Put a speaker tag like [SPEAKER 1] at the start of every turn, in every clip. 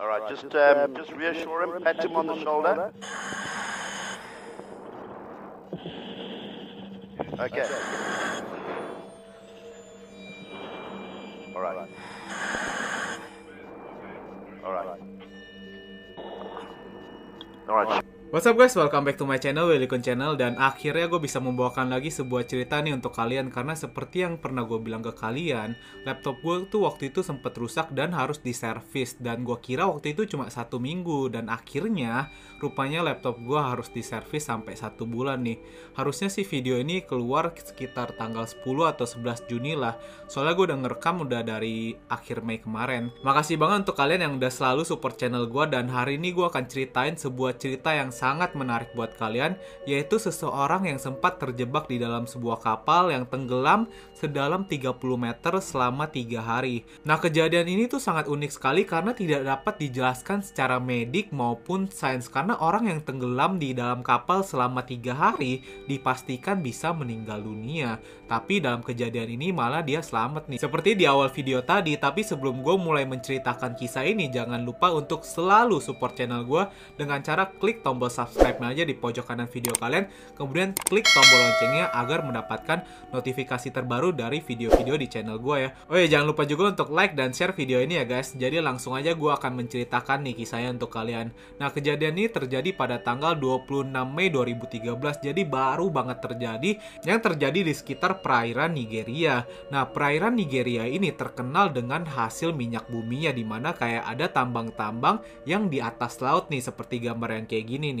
[SPEAKER 1] All right, just um, just reassure him, pat him on the shoulder. Okay. All right. All right. All right.
[SPEAKER 2] What's up guys, welcome back to my channel, Willy Kun Channel. Dan akhirnya gue bisa membawakan lagi sebuah cerita nih untuk kalian. Karena seperti yang pernah gue bilang ke kalian Laptop gue tuh waktu itu sempet rusak dan harus diservis. Dan gue kira waktu itu cuma satu minggu. Dan akhirnya rupanya laptop gue harus diservis sampai satu bulan nih. Harusnya sih video ini keluar sekitar tanggal 10 atau 11 Juni lah. Soalnya gue udah ngerekam udah dari akhir Mei kemarin. Makasih banget untuk kalian yang udah selalu support channel gue Dan hari ini gue akan ceritain sebuah cerita yang sangat menarik buat kalian, yaitu seseorang yang sempat terjebak di dalam sebuah kapal yang tenggelam sedalam 30 meter selama tiga hari. Nah, kejadian ini tuh sangat unik sekali karena tidak dapat dijelaskan secara medik maupun sains karena orang yang tenggelam di dalam kapal selama tiga hari dipastikan bisa meninggal dunia. Tapi dalam kejadian ini malah dia selamat nih. Seperti di awal video tadi, tapi sebelum gue mulai menceritakan kisah ini, jangan lupa untuk selalu support channel gue dengan cara klik tombol subscribe aja di pojok kanan video kalian, kemudian klik tombol loncengnya agar mendapatkan notifikasi terbaru dari video-video di channel gue ya. Oh ya, jangan lupa juga untuk like dan share video ini ya guys. Jadi langsung aja gue akan menceritakan nih kisahnya untuk kalian. Nah, kejadian ini terjadi pada tanggal 26 Mei 2013, jadi baru banget terjadi yang terjadi di sekitar perairan Nigeria. Nah, perairan Nigeria ini terkenal dengan hasil minyak buminya di mana kayak ada tambang-tambang yang di atas laut nih seperti gambar yang kayak gini nih.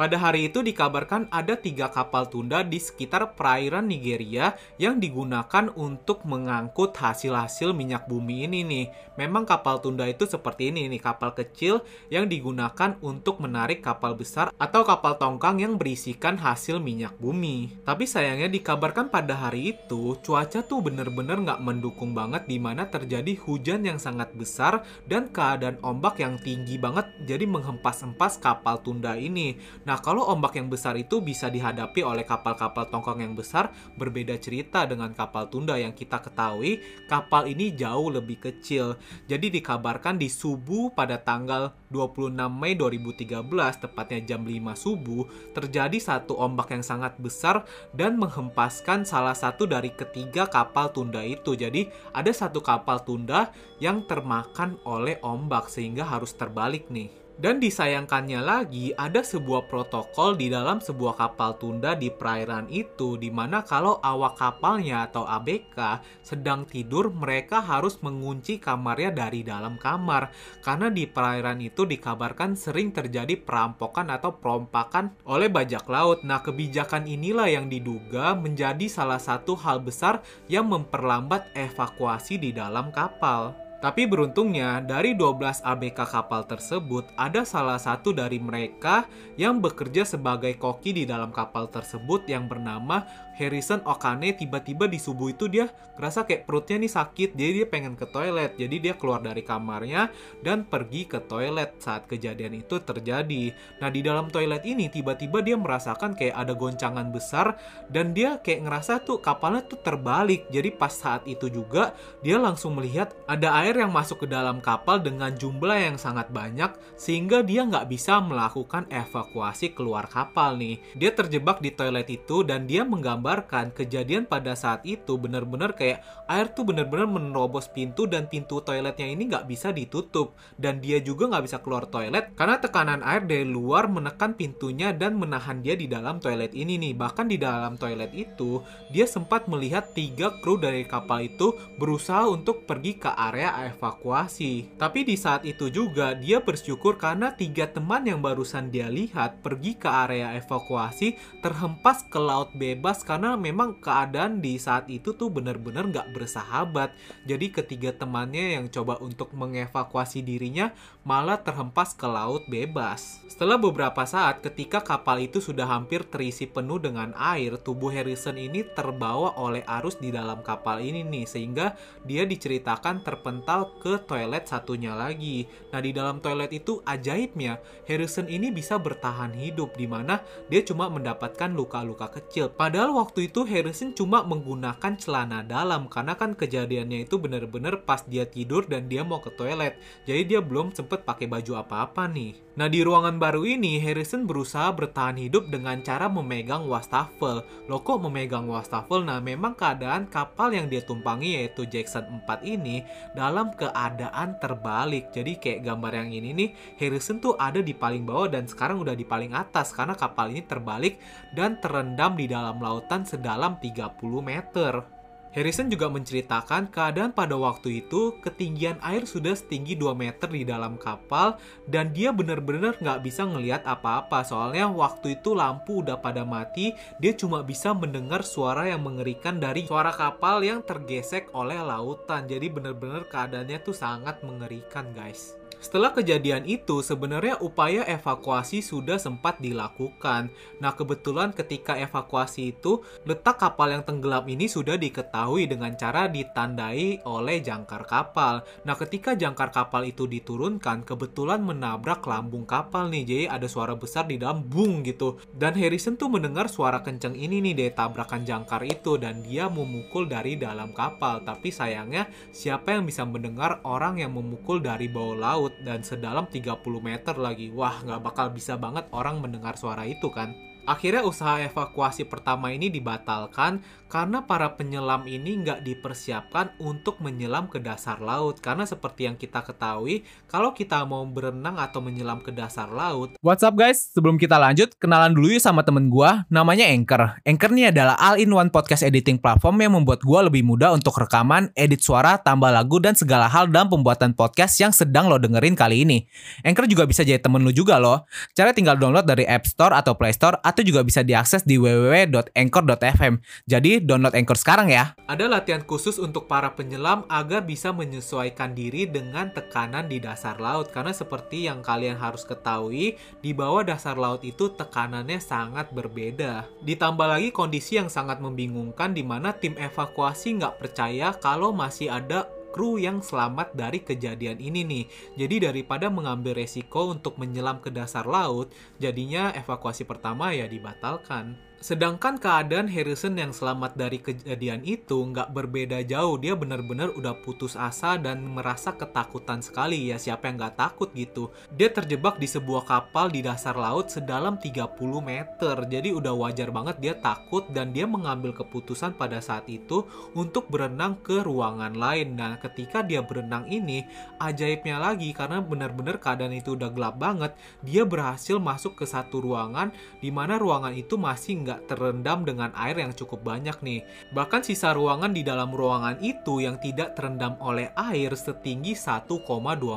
[SPEAKER 2] Pada hari itu dikabarkan ada tiga kapal tunda di sekitar perairan Nigeria yang digunakan untuk mengangkut hasil-hasil minyak bumi ini nih. Memang kapal tunda itu seperti ini nih, kapal kecil yang digunakan untuk menarik kapal besar atau kapal tongkang yang berisikan hasil minyak bumi. Tapi sayangnya dikabarkan pada hari itu cuaca tuh bener-bener nggak mendukung banget di mana terjadi hujan yang sangat besar dan keadaan ombak yang tinggi banget jadi menghempas-hempas kapal tunda ini. Nah, kalau ombak yang besar itu bisa dihadapi oleh kapal-kapal tongkang yang besar, berbeda cerita dengan kapal tunda yang kita ketahui, kapal ini jauh lebih kecil. Jadi dikabarkan di subuh pada tanggal 26 Mei 2013, tepatnya jam 5 subuh, terjadi satu ombak yang sangat besar dan menghempaskan salah satu dari ketiga kapal tunda itu. Jadi ada satu kapal tunda yang termakan oleh ombak sehingga harus terbalik nih. Dan disayangkannya lagi, ada sebuah protokol di dalam sebuah kapal tunda di perairan itu, di mana kalau awak kapalnya atau ABK sedang tidur, mereka harus mengunci kamarnya dari dalam kamar. Karena di perairan itu dikabarkan sering terjadi perampokan atau perompakan oleh bajak laut. Nah, kebijakan inilah yang diduga menjadi salah satu hal besar yang memperlambat evakuasi di dalam kapal. Tapi beruntungnya, dari 12 ABK kapal tersebut, ada salah satu dari mereka yang bekerja sebagai koki di dalam kapal tersebut yang bernama Harrison Okane. Tiba-tiba di subuh itu dia ngerasa kayak perutnya nih sakit, jadi dia pengen ke toilet. Jadi dia keluar dari kamarnya dan pergi ke toilet saat kejadian itu terjadi. Nah, di dalam toilet ini tiba-tiba dia merasakan kayak ada goncangan besar dan dia kayak ngerasa tuh kapalnya tuh terbalik. Jadi pas saat itu juga dia langsung melihat ada air yang masuk ke dalam kapal dengan jumlah yang sangat banyak sehingga dia nggak bisa melakukan evakuasi keluar kapal nih. Dia terjebak di toilet itu dan dia menggambarkan kejadian pada saat itu benar-benar kayak air tuh benar-benar menerobos pintu dan pintu toiletnya ini nggak bisa ditutup dan dia juga nggak bisa keluar toilet karena tekanan air dari luar menekan pintunya dan menahan dia di dalam toilet ini nih. Bahkan di dalam toilet itu dia sempat melihat tiga kru dari kapal itu berusaha untuk pergi ke area evakuasi. Tapi di saat itu juga dia bersyukur karena tiga teman yang barusan dia lihat pergi ke area evakuasi terhempas ke laut bebas karena memang keadaan di saat itu tuh bener-bener nggak bersahabat. Jadi ketiga temannya yang coba untuk mengevakuasi dirinya malah terhempas ke laut bebas. Setelah beberapa saat ketika kapal itu sudah hampir terisi penuh dengan air, tubuh Harrison ini terbawa oleh arus di dalam kapal ini nih sehingga dia diceritakan terpental ke toilet satunya lagi. Nah, di dalam toilet itu ajaibnya Harrison ini bisa bertahan hidup di mana dia cuma mendapatkan luka-luka kecil. Padahal waktu itu Harrison cuma menggunakan celana dalam karena kan kejadiannya itu benar-benar pas dia tidur dan dia mau ke toilet. Jadi dia belum sempet pakai baju apa-apa nih. Nah, di ruangan baru ini Harrison berusaha bertahan hidup dengan cara memegang wastafel. Loh kok memegang wastafel? Nah, memang keadaan kapal yang dia tumpangi yaitu Jackson 4 ini dalam keadaan terbalik. Jadi kayak gambar yang ini nih, Harrison tuh ada di paling bawah dan sekarang udah di paling atas karena kapal ini terbalik dan terendam di dalam lautan sedalam 30 meter. Harrison juga menceritakan keadaan pada waktu itu ketinggian air sudah setinggi 2 meter di dalam kapal dan dia benar-benar nggak bisa ngelihat apa-apa soalnya waktu itu lampu udah pada mati dia cuma bisa mendengar suara yang mengerikan dari suara kapal yang tergesek oleh lautan jadi benar-benar keadaannya tuh sangat mengerikan guys. Setelah kejadian itu, sebenarnya upaya evakuasi sudah sempat dilakukan. Nah, kebetulan ketika evakuasi itu, letak kapal yang tenggelam ini sudah diketahui dengan cara ditandai oleh jangkar kapal. Nah, ketika jangkar kapal itu diturunkan, kebetulan menabrak lambung kapal nih. Jadi ada suara besar di dalam bung gitu. Dan Harrison tuh mendengar suara kenceng ini nih dari tabrakan jangkar itu dan dia memukul dari dalam kapal. Tapi sayangnya siapa yang bisa mendengar orang yang memukul dari bawah laut? Laut dan sedalam 30 meter lagi. Wah, nggak bakal bisa banget orang mendengar suara itu kan. Akhirnya usaha evakuasi pertama ini dibatalkan karena para penyelam ini nggak dipersiapkan untuk menyelam ke dasar laut. Karena seperti yang kita ketahui, kalau kita mau berenang atau menyelam ke dasar laut.
[SPEAKER 3] What's up guys? Sebelum kita lanjut, kenalan dulu yuk sama temen gue, namanya Anchor. Anchor ini adalah all-in-one podcast editing platform yang membuat gue lebih mudah untuk rekaman, edit suara, tambah lagu, dan segala hal dalam pembuatan podcast yang sedang lo dengerin kali ini. Anchor juga bisa jadi temen lo juga loh. Cara tinggal download dari App Store atau Play Store, atau juga bisa diakses di www.anchor.fm. Jadi download Anchor sekarang ya.
[SPEAKER 2] Ada latihan khusus untuk para penyelam agar bisa menyesuaikan diri dengan tekanan di dasar laut karena seperti yang kalian harus ketahui, di bawah dasar laut itu tekanannya sangat berbeda. Ditambah lagi kondisi yang sangat membingungkan di mana tim evakuasi nggak percaya kalau masih ada kru yang selamat dari kejadian ini nih. Jadi daripada mengambil resiko untuk menyelam ke dasar laut, jadinya evakuasi pertama ya dibatalkan. Sedangkan keadaan Harrison yang selamat dari kejadian itu nggak berbeda jauh. Dia benar-benar udah putus asa dan merasa ketakutan sekali ya siapa yang nggak takut gitu. Dia terjebak di sebuah kapal di dasar laut sedalam 30 meter. Jadi udah wajar banget dia takut dan dia mengambil keputusan pada saat itu untuk berenang ke ruangan lain. Nah ketika dia berenang ini ajaibnya lagi karena benar-benar keadaan itu udah gelap banget. Dia berhasil masuk ke satu ruangan di mana ruangan itu masih nggak nggak terendam dengan air yang cukup banyak nih. Bahkan sisa ruangan di dalam ruangan itu yang tidak terendam oleh air setinggi 1,2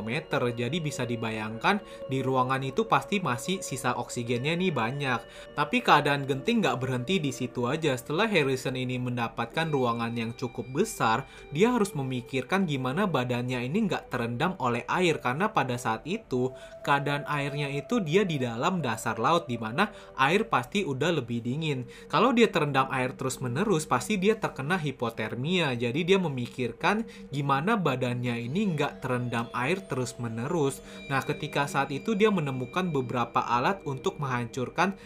[SPEAKER 2] meter. Jadi bisa dibayangkan di ruangan itu pasti masih sisa oksigennya nih banyak. Tapi keadaan genting nggak berhenti di situ aja. Setelah Harrison ini mendapatkan ruangan yang cukup besar, dia harus memikirkan gimana badannya ini nggak terendam oleh air. Karena pada saat itu keadaan airnya itu dia di dalam dasar laut di mana air pasti udah lebih dingin dingin. Kalau dia terendam air terus-menerus, pasti dia terkena hipotermia. Jadi dia memikirkan gimana badannya ini nggak terendam air terus-menerus. Nah, ketika saat itu dia menemukan beberapa alat untuk menghancurkan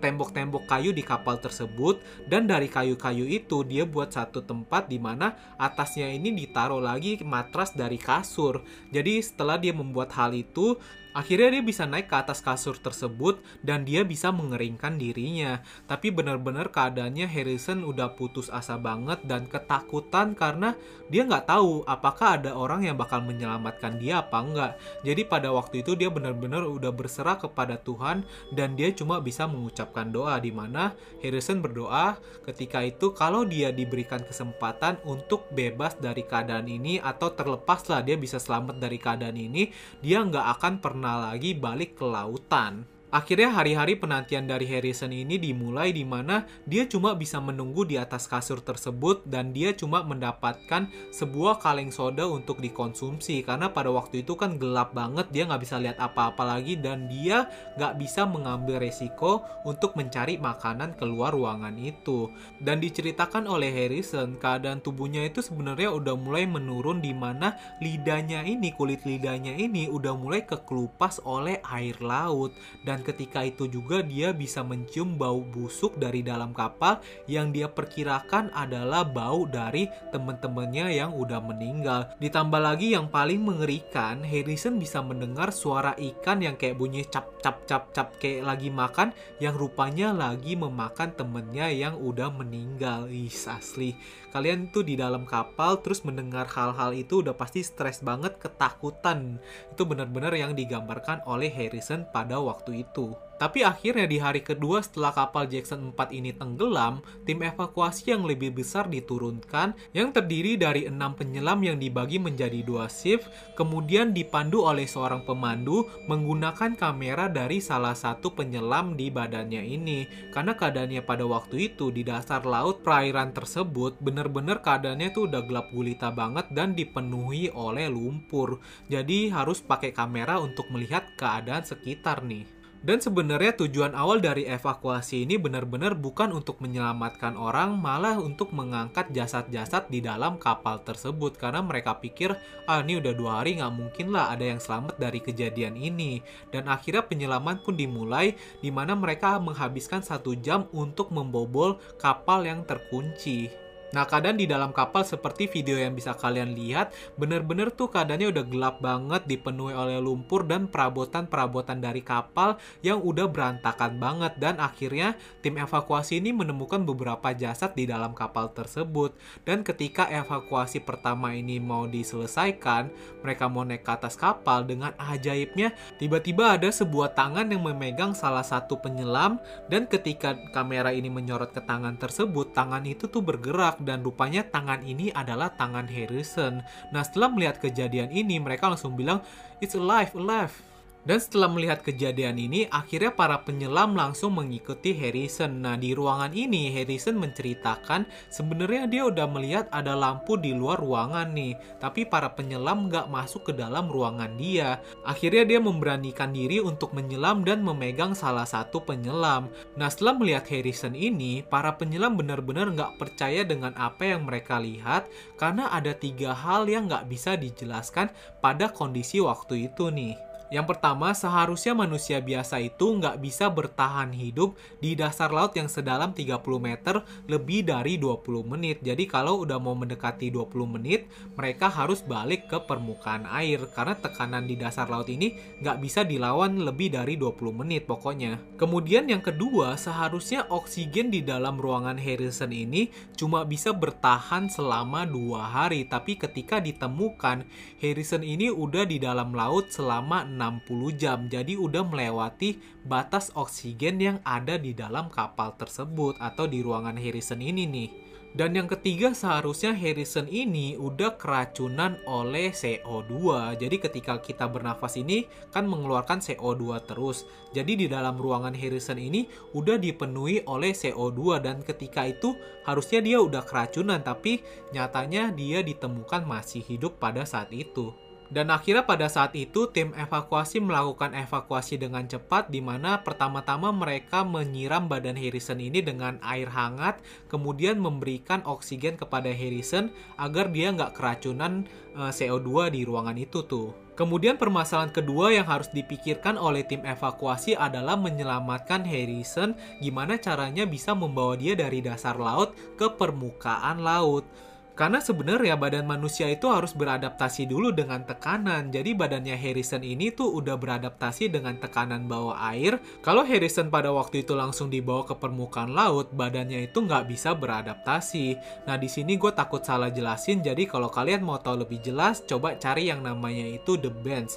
[SPEAKER 2] tembok-tembok uh, kayu di kapal tersebut dan dari kayu-kayu itu dia buat satu tempat di mana atasnya ini ditaruh lagi matras dari kasur. Jadi setelah dia membuat hal itu, Akhirnya dia bisa naik ke atas kasur tersebut dan dia bisa mengeringkan dirinya. Tapi benar-benar keadaannya Harrison udah putus asa banget dan ketakutan karena dia nggak tahu apakah ada orang yang bakal menyelamatkan dia apa enggak. Jadi pada waktu itu dia benar-benar udah berserah kepada Tuhan dan dia cuma bisa mengucapkan doa di mana Harrison berdoa ketika itu kalau dia diberikan kesempatan untuk bebas dari keadaan ini atau terlepas lah dia bisa selamat dari keadaan ini, dia nggak akan pernah lagi balik ke lautan. Akhirnya hari-hari penantian dari Harrison ini dimulai di mana dia cuma bisa menunggu di atas kasur tersebut dan dia cuma mendapatkan sebuah kaleng soda untuk dikonsumsi. Karena pada waktu itu kan gelap banget dia nggak bisa lihat apa-apa lagi dan dia nggak bisa mengambil resiko untuk mencari makanan keluar ruangan itu. Dan diceritakan oleh Harrison keadaan tubuhnya itu sebenarnya udah mulai menurun di mana lidahnya ini kulit lidahnya ini udah mulai kekelupas oleh air laut. Dan ketika itu juga dia bisa mencium bau busuk dari dalam kapal yang dia perkirakan adalah bau dari teman-temannya yang udah meninggal. Ditambah lagi yang paling mengerikan, Harrison bisa mendengar suara ikan yang kayak bunyi cap cap cap cap kayak lagi makan yang rupanya lagi memakan temennya yang udah meninggal. Ih, asli. Kalian tuh di dalam kapal terus mendengar hal-hal itu udah pasti stres banget, ketakutan. Itu benar-benar yang digambarkan oleh Harrison pada waktu itu. Tapi akhirnya di hari kedua setelah kapal Jackson 4 ini tenggelam, tim evakuasi yang lebih besar diturunkan yang terdiri dari enam penyelam yang dibagi menjadi dua shift, kemudian dipandu oleh seorang pemandu menggunakan kamera dari salah satu penyelam di badannya ini. Karena keadaannya pada waktu itu di dasar laut perairan tersebut bener-bener keadaannya tuh udah gelap gulita banget dan dipenuhi oleh lumpur. Jadi harus pakai kamera untuk melihat keadaan sekitar nih. Dan sebenarnya tujuan awal dari evakuasi ini benar-benar bukan untuk menyelamatkan orang, malah untuk mengangkat jasad-jasad di dalam kapal tersebut. Karena mereka pikir, ah ini udah dua hari nggak mungkin lah ada yang selamat dari kejadian ini. Dan akhirnya penyelaman pun dimulai, di mana mereka menghabiskan satu jam untuk membobol kapal yang terkunci. Nah, keadaan di dalam kapal seperti video yang bisa kalian lihat, bener-bener tuh keadaannya udah gelap banget, dipenuhi oleh lumpur dan perabotan-perabotan dari kapal yang udah berantakan banget. Dan akhirnya tim evakuasi ini menemukan beberapa jasad di dalam kapal tersebut. Dan ketika evakuasi pertama ini mau diselesaikan, mereka mau naik ke atas kapal dengan ajaibnya, tiba-tiba ada sebuah tangan yang memegang salah satu penyelam dan ketika kamera ini menyorot ke tangan tersebut, tangan itu tuh bergerak dan rupanya tangan ini adalah tangan Harrison. Nah setelah melihat kejadian ini mereka langsung bilang it's alive, alive. Dan setelah melihat kejadian ini, akhirnya para penyelam langsung mengikuti Harrison. Nah, di ruangan ini, Harrison menceritakan sebenarnya dia udah melihat ada lampu di luar ruangan nih. Tapi para penyelam nggak masuk ke dalam ruangan dia. Akhirnya dia memberanikan diri untuk menyelam dan memegang salah satu penyelam. Nah, setelah melihat Harrison ini, para penyelam benar-benar nggak percaya dengan apa yang mereka lihat karena ada tiga hal yang nggak bisa dijelaskan pada kondisi waktu itu nih. Yang pertama, seharusnya manusia biasa itu nggak bisa bertahan hidup di dasar laut yang sedalam 30 meter lebih dari 20 menit. Jadi kalau udah mau mendekati 20 menit, mereka harus balik ke permukaan air. Karena tekanan di dasar laut ini nggak bisa dilawan lebih dari 20 menit pokoknya. Kemudian yang kedua, seharusnya oksigen di dalam ruangan Harrison ini cuma bisa bertahan selama dua hari. Tapi ketika ditemukan, Harrison ini udah di dalam laut selama 60 jam. Jadi udah melewati batas oksigen yang ada di dalam kapal tersebut atau di ruangan Harrison ini nih. Dan yang ketiga seharusnya Harrison ini udah keracunan oleh CO2. Jadi ketika kita bernafas ini kan mengeluarkan CO2 terus. Jadi di dalam ruangan Harrison ini udah dipenuhi oleh CO2 dan ketika itu harusnya dia udah keracunan tapi nyatanya dia ditemukan masih hidup pada saat itu. Dan akhirnya pada saat itu tim evakuasi melakukan evakuasi dengan cepat di mana pertama-tama mereka menyiram badan Harrison ini dengan air hangat kemudian memberikan oksigen kepada Harrison agar dia nggak keracunan eh, CO2 di ruangan itu tuh. Kemudian permasalahan kedua yang harus dipikirkan oleh tim evakuasi adalah menyelamatkan Harrison gimana caranya bisa membawa dia dari dasar laut ke permukaan laut. Karena sebenarnya badan manusia itu harus beradaptasi dulu dengan tekanan. Jadi badannya Harrison ini tuh udah beradaptasi dengan tekanan bawah air. Kalau Harrison pada waktu itu langsung dibawa ke permukaan laut, badannya itu nggak bisa beradaptasi. Nah di sini gue takut salah jelasin. Jadi kalau kalian mau tahu lebih jelas, coba cari yang namanya itu The Bench.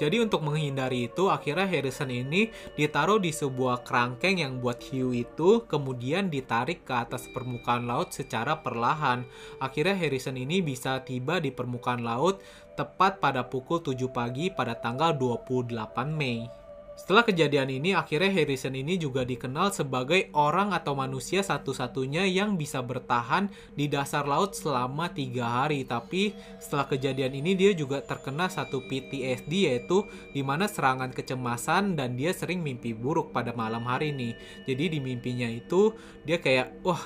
[SPEAKER 2] Jadi untuk menghindari itu, akhirnya Harrison ini ditaruh di sebuah kerangkeng yang buat hiu itu, kemudian ditarik ke atas permukaan laut secara perlahan. Akhirnya Harrison ini bisa tiba di permukaan laut tepat pada pukul 7 pagi pada tanggal 28 Mei. Setelah kejadian ini, akhirnya Harrison ini juga dikenal sebagai orang atau manusia satu-satunya yang bisa bertahan di dasar laut selama tiga hari. Tapi setelah kejadian ini dia juga terkena satu PTSD yaitu di mana serangan kecemasan dan dia sering mimpi buruk pada malam hari ini. Jadi di mimpinya itu dia kayak wah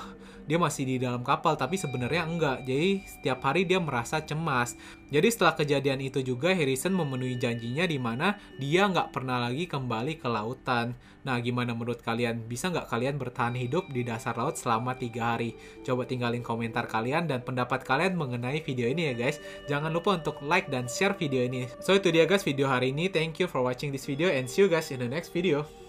[SPEAKER 2] dia masih di dalam kapal tapi sebenarnya enggak. Jadi setiap hari dia merasa cemas. Jadi setelah kejadian itu juga Harrison memenuhi janjinya di mana dia nggak pernah lagi kembali ke lautan. Nah gimana menurut kalian? Bisa nggak kalian bertahan hidup di dasar laut selama tiga hari? Coba tinggalin komentar kalian dan pendapat kalian mengenai video ini ya guys. Jangan lupa untuk like dan share video ini. So itu dia guys video hari ini. Thank you for watching this video and see you guys in the next video.